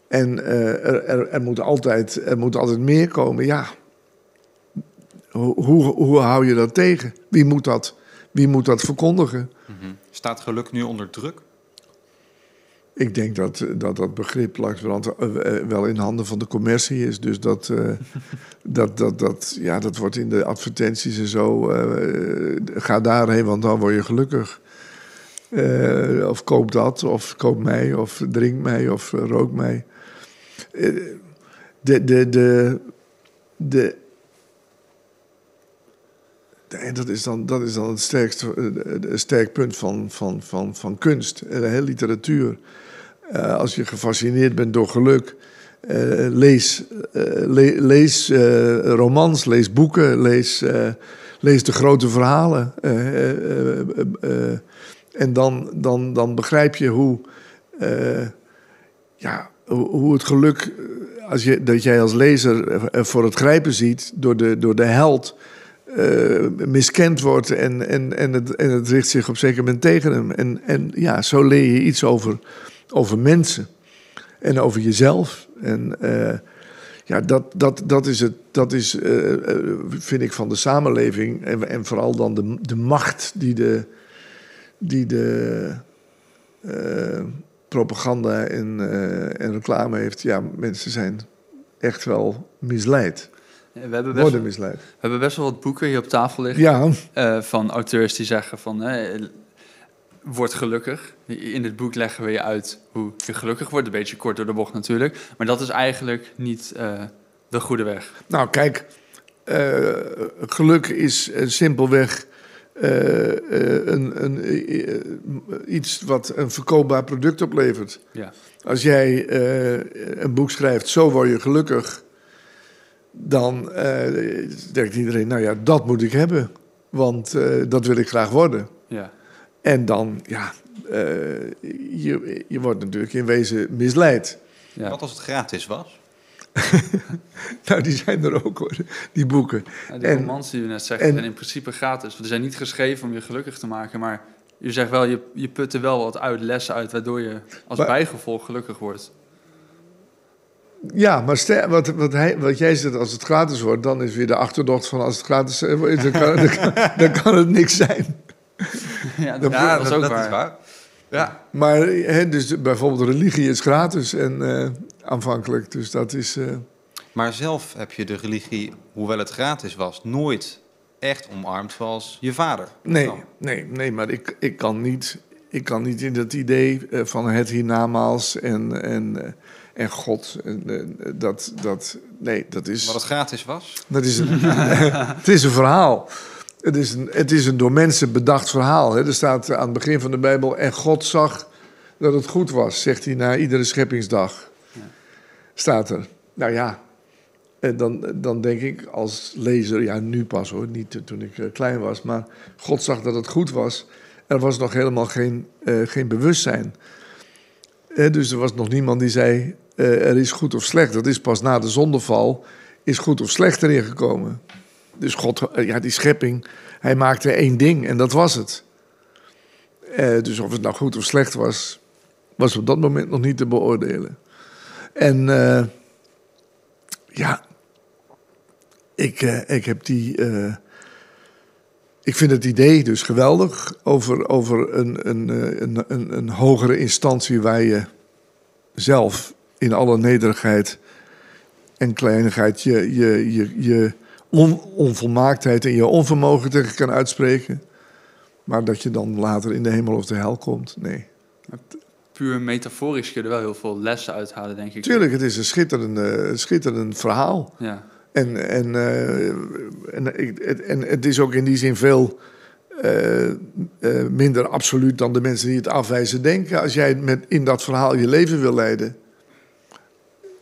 En eh, er, er, er, moet altijd, er moet altijd meer komen. Ja, hoe, hoe, hou je dat tegen? Wie moet dat, wie moet dat verkondigen? Staat geluk nu onder druk? Ik denk dat dat, dat begrip langzamerhand eh, wel in handen van de commercie is. Dus dat, eh, [LAUGHS] dat, dat, dat, ja, dat wordt in de advertenties en zo. eh, ga daarheen, want dan word je gelukkig. Eh, of koop dat, of koop mij, of drink mij, of eh, rook mij. Eh, de, de, de, de, Nee, dat is dan, dat is dan het sterkste, eh, het sterk punt van, van, van, van kunst en uh, literatuur. Uh, als je gefascineerd bent door geluk, uh, lees, le lees romans, lees boeken, lees, lees de grote verhalen. en dan, dan, dan begrijp je hoe, ja, hoe, het geluk, als je, dat jij als lezer voor het grijpen ziet door de, door de held miskend wordt en, en, en, het, en het richt zich op zeker moment tegen hem. En, en ja, zo leer je iets over, over mensen en over jezelf. En uh, ja, dat, dat, dat is, het, dat is uh, vind ik, van de samenleving. En, en vooral dan de, de macht die de, die de propaganda en, en reclame heeft. Ja, mensen zijn echt wel misleid. We hebben, best, worden misleid. we hebben best wel wat boeken hier op tafel liggen. Ja. Van auteurs die zeggen van... Eh, word gelukkig. In dit boek leggen we je uit hoe je gelukkig wordt. Een beetje kort door de bocht natuurlijk. Maar dat is eigenlijk niet uh, de goede weg. Nou, kijk. geluk is simpelweg... een, een, iets wat een verkoopbaar product oplevert. Ja. Als jij een boek schrijft, zo word je gelukkig dan uh, denkt iedereen, nou ja, dat moet ik hebben. Want uh, dat wil ik graag worden. Ja. En dan, ja, uh, je, je wordt natuurlijk in wezen misleid. Ja. Wat als het gratis was? [LAUGHS] nou, die zijn er ook hoor, die boeken. Ja, die en, romans die u net zegt, zijn in principe gratis. Ze zijn niet geschreven om je gelukkig te maken, maar je zegt wel, je, je put er wel wat uit, lessen uit, waardoor je als maar, bijgevolg gelukkig wordt. Ja, maar stel, wat, wat, hij, wat jij zegt, als het gratis wordt, dan is weer de achterdocht van als het gratis is, dan kan, dan kan, dan kan het niks zijn. [LAUGHS] Ja, dat, ja, dat is ook dat waar. Is waar. Ja. Maar hè, dus bijvoorbeeld religie is gratis en uh, aanvankelijk, dus dat is... Uh... Maar zelf heb je de religie, hoewel het gratis was, nooit echt omarmd zoals je vader. Nee, nee, nee, maar ik, ik, kan niet, ik kan niet in dat idee uh, van het hiernamaals en... en en God. Dat, dat, nee, dat is. Wat het gratis was? Dat is een, [LAUGHS] het is een verhaal. Het is een, het is een door mensen bedacht verhaal. Hè. Er staat aan het begin van de Bijbel. En God zag dat het goed was, zegt hij na iedere scheppingsdag. Ja. Staat er. Nou ja, en dan, dan denk ik als lezer, ja, nu pas hoor, niet toen ik eh, klein was, maar God zag dat het goed was. Er was nog helemaal geen, uh, geen bewustzijn. Uh, dus er was nog niemand die zei: uh, er is goed of slecht. Dat is pas na de zondeval, is goed of slecht erin gekomen. Dus God, uh, ja, die schepping, hij maakte één ding en dat was het. Uh, dus of het nou goed of slecht was, was op dat moment nog niet te beoordelen. En ja, ik, ik heb die. ik vind het idee dus geweldig over, over een, een, een, een, een hogere instantie waar je zelf in alle nederigheid en kleinigheid je, je, je, je on, onvolmaaktheid en je onvermogen tegen kan uitspreken. Maar dat je dan later in de hemel of de hel komt, nee. Puur metaforisch kun je er wel heel veel lessen uithalen, denk ik. Tuurlijk, het is een schitterend, schitterend verhaal. Ja. En, en, uh, en, en, het is ook in die zin veel uh, minder absoluut dan de mensen die het afwijzen denken. Als jij met, in dat verhaal je leven wil leiden,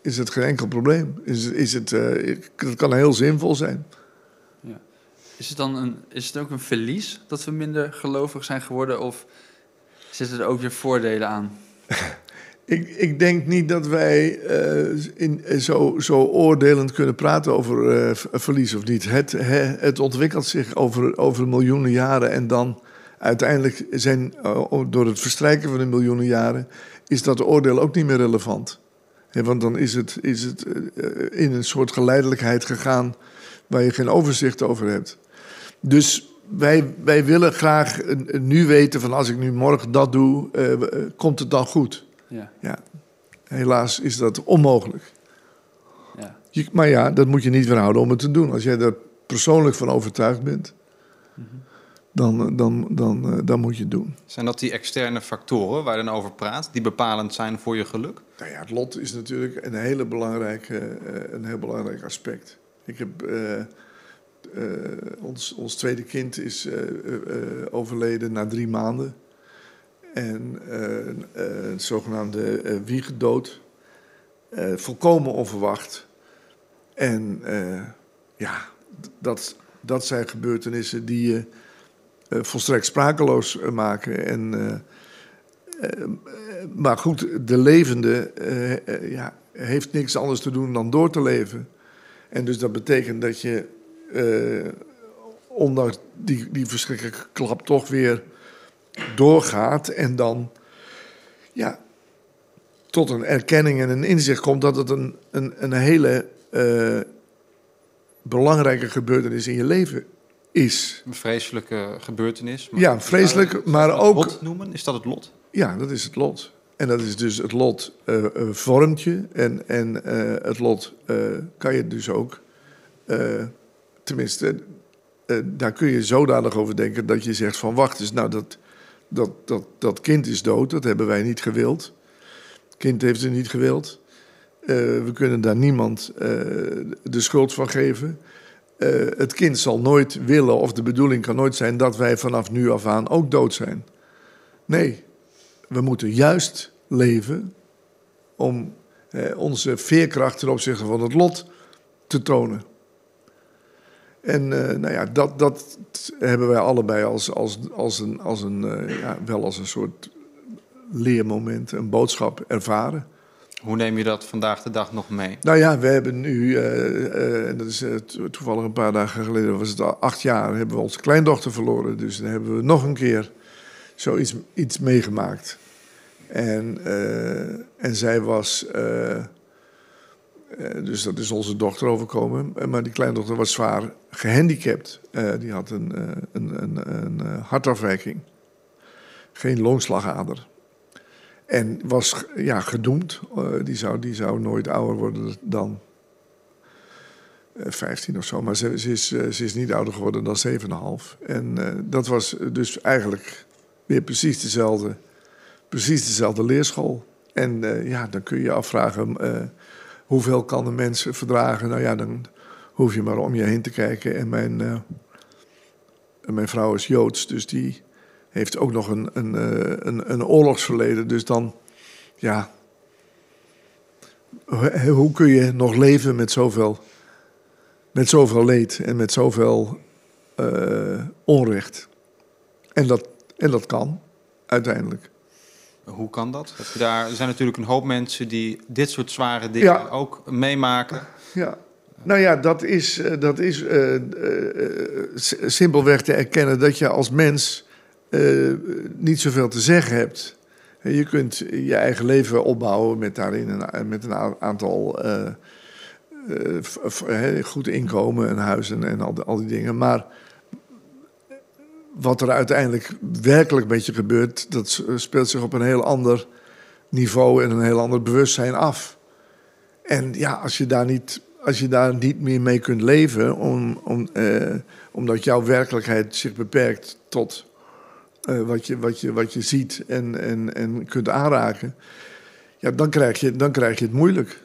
is het geen enkel probleem. Is, is het, uh, het kan heel zinvol zijn. Ja. Is, het dan een, is het ook een verlies dat we minder gelovig zijn geworden? Of zitten er ook weer voordelen aan? [LAUGHS] ik, ik denk niet dat wij uh, in, zo, zo oordelend kunnen praten over uh, verlies of niet. Het, het ontwikkelt zich over, over miljoenen jaren en dan uiteindelijk zijn, door het verstrijken van de miljoenen jaren, is dat oordeel ook niet meer relevant want dan is het, is het eh, in een soort geleidelijkheid gegaan waar je geen overzicht over hebt. Dus wij, wij willen graag nu weten van als ik nu morgen dat doe, uh, komt het dan goed? Ja. ja. Helaas is dat onmogelijk. Ja. Je, maar ja, dat moet je niet verhouden om het te doen. Als jij er persoonlijk van overtuigd bent. Mm -hmm dan, dan, dan, eh, dan moet je het doen. Zijn dat die externe factoren waar je dan over praat, die bepalend zijn voor je geluk? Nou ja, het lot is natuurlijk een, hele belangrijke, eh, een heel belangrijk aspect. Ik heb uh, eh, ons, ons tweede kind is overleden na drie maanden. En een zogenaamde wiegedood. Eh, volkomen onverwacht. En ja, dat, dat zijn gebeurtenissen die je volstrekt sprakeloos eh, maken. En, eh, eh, maar goed, de levende eh, eh, ja, heeft niks anders te doen dan door te leven. En dus dat betekent dat je, eh, ondanks die, die verschrikkelijke klap, toch weer doorgaat. En dan ja, tot een erkenning en een inzicht komt dat het een, een, een hele eh, belangrijke gebeurtenis in je leven is. Een vreselijke gebeurtenis. Ja, vreselijk, maar ook- lot noemen? Is dat het lot? Ja, dat is het lot. En dat is dus het lot eh, vormt je. En, en eh, het lot kan je dus ook, tenminste, daar kun je zodanig over denken dat je zegt van wacht eens, nou dat, dat, dat, dat kind is dood, dat hebben wij niet gewild. Het kind heeft het niet gewild. We kunnen daar niemand de schuld van geven. Eh, het kind zal nooit willen, of de bedoeling kan nooit zijn dat wij vanaf nu af aan ook dood zijn. Nee, we moeten juist leven om eh, onze veerkracht ten opzichte van het lot te tonen. En eh, nou ja, dat, dat hebben wij allebei als, als, als een, als een ja, wel als een soort leermoment, een boodschap ervaren. Hoe neem je dat vandaag de dag nog mee? Nou ja, we hebben nu, eh, eh, dat is eh, to- toevallig een paar dagen geleden, was het al acht jaar, hebben we onze kleindochter verloren. Dus dan hebben we nog een keer zoiets iets meegemaakt. En, en zij was, dus dat is onze dochter overkomen, maar die kleindochter was zwaar gehandicapt. Eh, die had een, een, een, een hartafwijking, geen longslagader. En was ja, gedoemd. Eh, die, zou, die zou nooit ouder worden dan eh, 15 of zo. Maar ze, ze, is, eh, ze is niet ouder geworden dan 7,5. En eh, dat was dus eigenlijk weer precies dezelfde, precies dezelfde leerschool. En eh, ja, dan kun je je afvragen... eh, hoeveel kan een mens verdragen? Nou ja, dan hoef je maar om je heen te kijken. En mijn, eh, mijn vrouw is Joods, dus die heeft ook nog een, een, eh, een, een oorlogsverleden. Dus dan, ja. Hoe, kun je nog leven met zoveel, met zoveel leed en met zoveel eh, onrecht? En dat, en dat kan, uiteindelijk. Hoe kan dat? Heb je daar, er zijn natuurlijk een hoop mensen die dit soort zware dingen Ja. ook meemaken. Ja. Nou ja, dat is, eh, dat is simpelweg te erkennen dat je als mens eh, niet zoveel te zeggen hebt. Je kunt je eigen leven opbouwen met daarin een, met een aantal eh, eh, goed inkomen, een huis en, en al, die, al die dingen. Maar wat er uiteindelijk werkelijk met je gebeurt, dat speelt zich op een heel ander niveau en een heel ander bewustzijn af. En ja, als je daar niet, als je daar niet meer mee kunt leven, om, om, eh, omdat jouw werkelijkheid zich beperkt tot eh, wat, je, wat, je, wat je ziet en, en, en kunt aanraken, ja, dan, krijg je, dan krijg je het moeilijk.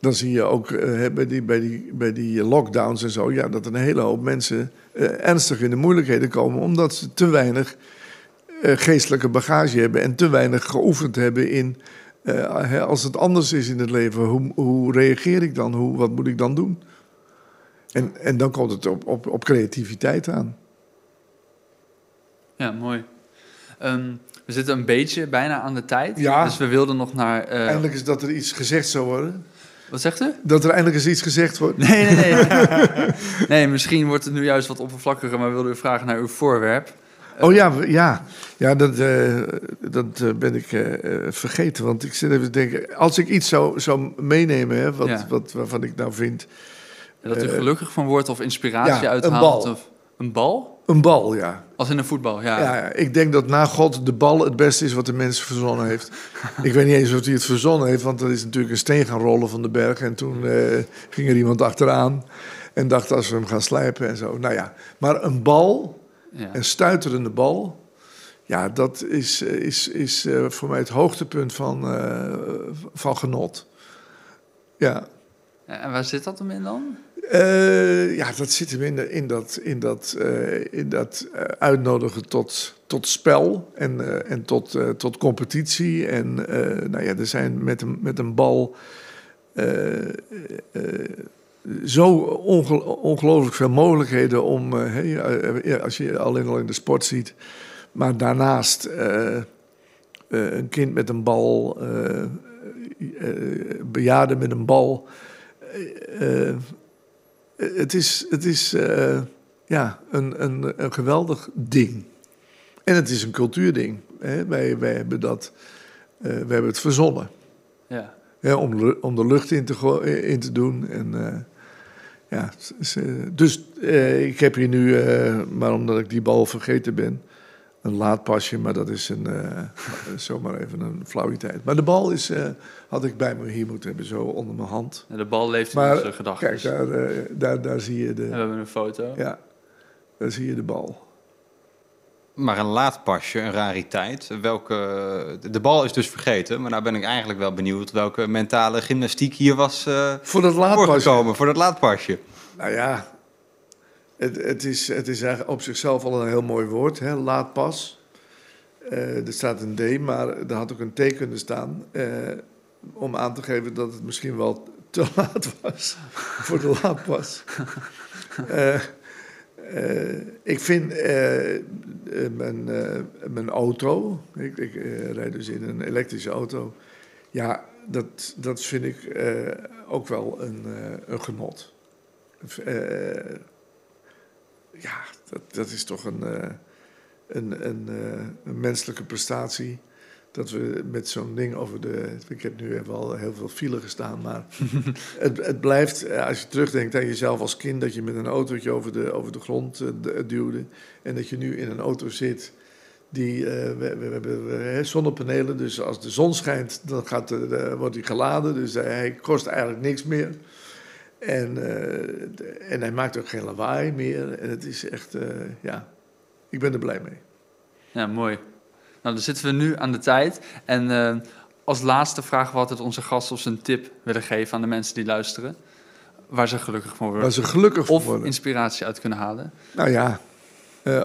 Dan zie je ook eh, bij, die, bij, die, bij die lockdowns en zo, ja, dat een hele hoop mensen eh, ernstig in de moeilijkheden komen, omdat ze te weinig eh, geestelijke bagage hebben en te weinig geoefend hebben in eh, als het anders is in het leven, hoe, hoe reageer ik dan? Hoe, wat moet ik dan doen? En, en dan komt het op, op, op creativiteit aan. Ja, mooi. Ehm, we zitten een beetje bijna aan de tijd. Ja. Dus we wilden nog naar... eh, Eindelijk is dat er iets gezegd zou worden. Wat zegt u? Dat er eindelijk eens iets gezegd wordt. Nee, nee, nee. [LAUGHS] nee, misschien wordt het nu juist wat oppervlakkiger, maar we wilden u vragen naar uw voorwerp. Oh ja, ja. ja dat, eh, dat eh, ben ik vergeten. Want ik zit even te denken, als ik iets zou, zou meenemen, hè, wat, Ja. wat, waarvan ik nou vind. Dat u gelukkig van wordt of inspiratie ja, een uithaalt. bal. Of een bal? Een bal, ja. Als in een voetbal, ja. Ja, ik denk dat na God de bal het beste is wat de mens verzonnen heeft. [LAUGHS] ik weet niet eens of hij het verzonnen heeft, want er is natuurlijk een steen gaan rollen van de berg. En toen eh, ging er iemand achteraan en dacht als we hem gaan slijpen en zo. Nou ja, maar een bal, Ja. een stuiterende bal, ja, dat is, eh, is, is eh, voor mij het hoogtepunt van, van genot. Ja, En waar zit dat hem in dan? Eh, ja, dat zit hem in, de- in dat, in dat, eh, in dat eh, uitnodigen tot, tot spel en, en tot, tot competitie. En nou ja, er zijn met een, met een bal zo onge- ongelooflijk veel mogelijkheden om, als je alleen al in de sport ziet, maar daarnaast een kind met een bal, bejaarden met een bal. eh, het is, het is eh, ja, een, een, een geweldig ding. En het is een cultuurding. Hè? Wij, wij hebben dat, eh, we hebben het verzonnen. Ja. Om, om de lucht in te, in te doen. En, eh, ja, dus ik heb hier nu, maar omdat ik die bal vergeten ben, een laadpasje, maar dat is een, eh, [LAUGHS] zomaar even een flauwiteit. Maar de bal is, eh, had ik bij me hier moeten hebben, zo onder mijn hand. En de bal leeft in Maar onze gedachten. kijk, daar, eh, daar, daar zie je En we de, hebben een foto. ja, daar zie je de bal. Maar een laadpasje, een rariteit. Welke, de bal is dus vergeten, maar nou ben ik eigenlijk wel benieuwd welke mentale gymnastiek hier was eh Voor dat laadpasje. voorgekomen voor dat laadpasje. Nou ja, het, het, is, het is eigenlijk op zichzelf al een heel mooi woord, hè? laadpas. Eh er staat een D, maar er had ook een T kunnen staan. eh, om aan te geven dat het misschien wel te [LAUGHS] laat was voor de laadpas. Eh, ik vind mijn, mijn auto, ik, ik rijd dus in een elektrische auto. Ja, dat, dat vind ik ook wel een, een genot. Ja, dat, dat is toch een, eh, een, een, eh, een menselijke prestatie. Dat we met zo'n ding over de. Ik heb nu wel heel veel file gestaan, maar [LAUGHS] het, het blijft. eh, Als je terugdenkt aan jezelf als kind, dat je met een autootje over de, over de grond duwde. En dat je nu in een auto zit. Die, we, we, hebben zonnepanelen, dus als de zon schijnt, dan gaat de, de- wordt hij geladen. Dus hij kost eigenlijk niks meer. En, eh, en hij maakt ook geen lawaai meer. En het is echt, eh, ja, ik ben er blij mee. Ja, mooi. Nou, dan zitten we nu aan de tijd. En eh, als laatste vragen we altijd onze gasten of ze een tip willen geven aan de mensen die luisteren. Waar ze gelukkig van worden. Waar ze gelukkig van of worden. inspiratie uit kunnen halen. Nou ja,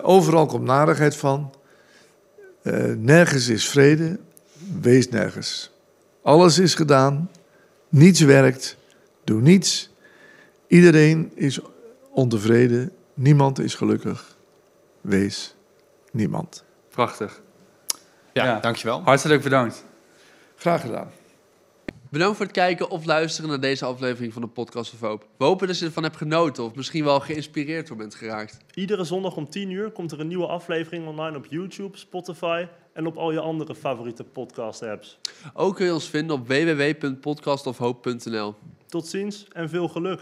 overal komt narigheid van. Nergens is vrede, wees nergens. Alles is gedaan, niets werkt, doe niets. Iedereen is ontevreden, niemand is gelukkig. Wees niemand. Prachtig. Ja, Ja. dankjewel. Hartelijk bedankt. Graag gedaan. Bedankt voor het kijken of luisteren naar deze aflevering van de Podcast of Hoop. We hopen dat je ervan hebt genoten of misschien wel geïnspireerd door bent geraakt. Iedere zondag om 10 uur komt er een nieuwe aflevering online op YouTube, Spotify en op al je andere favoriete podcast-apps. Ook kun je ons vinden op www.podcastofhoop.nl. Tot ziens en veel geluk!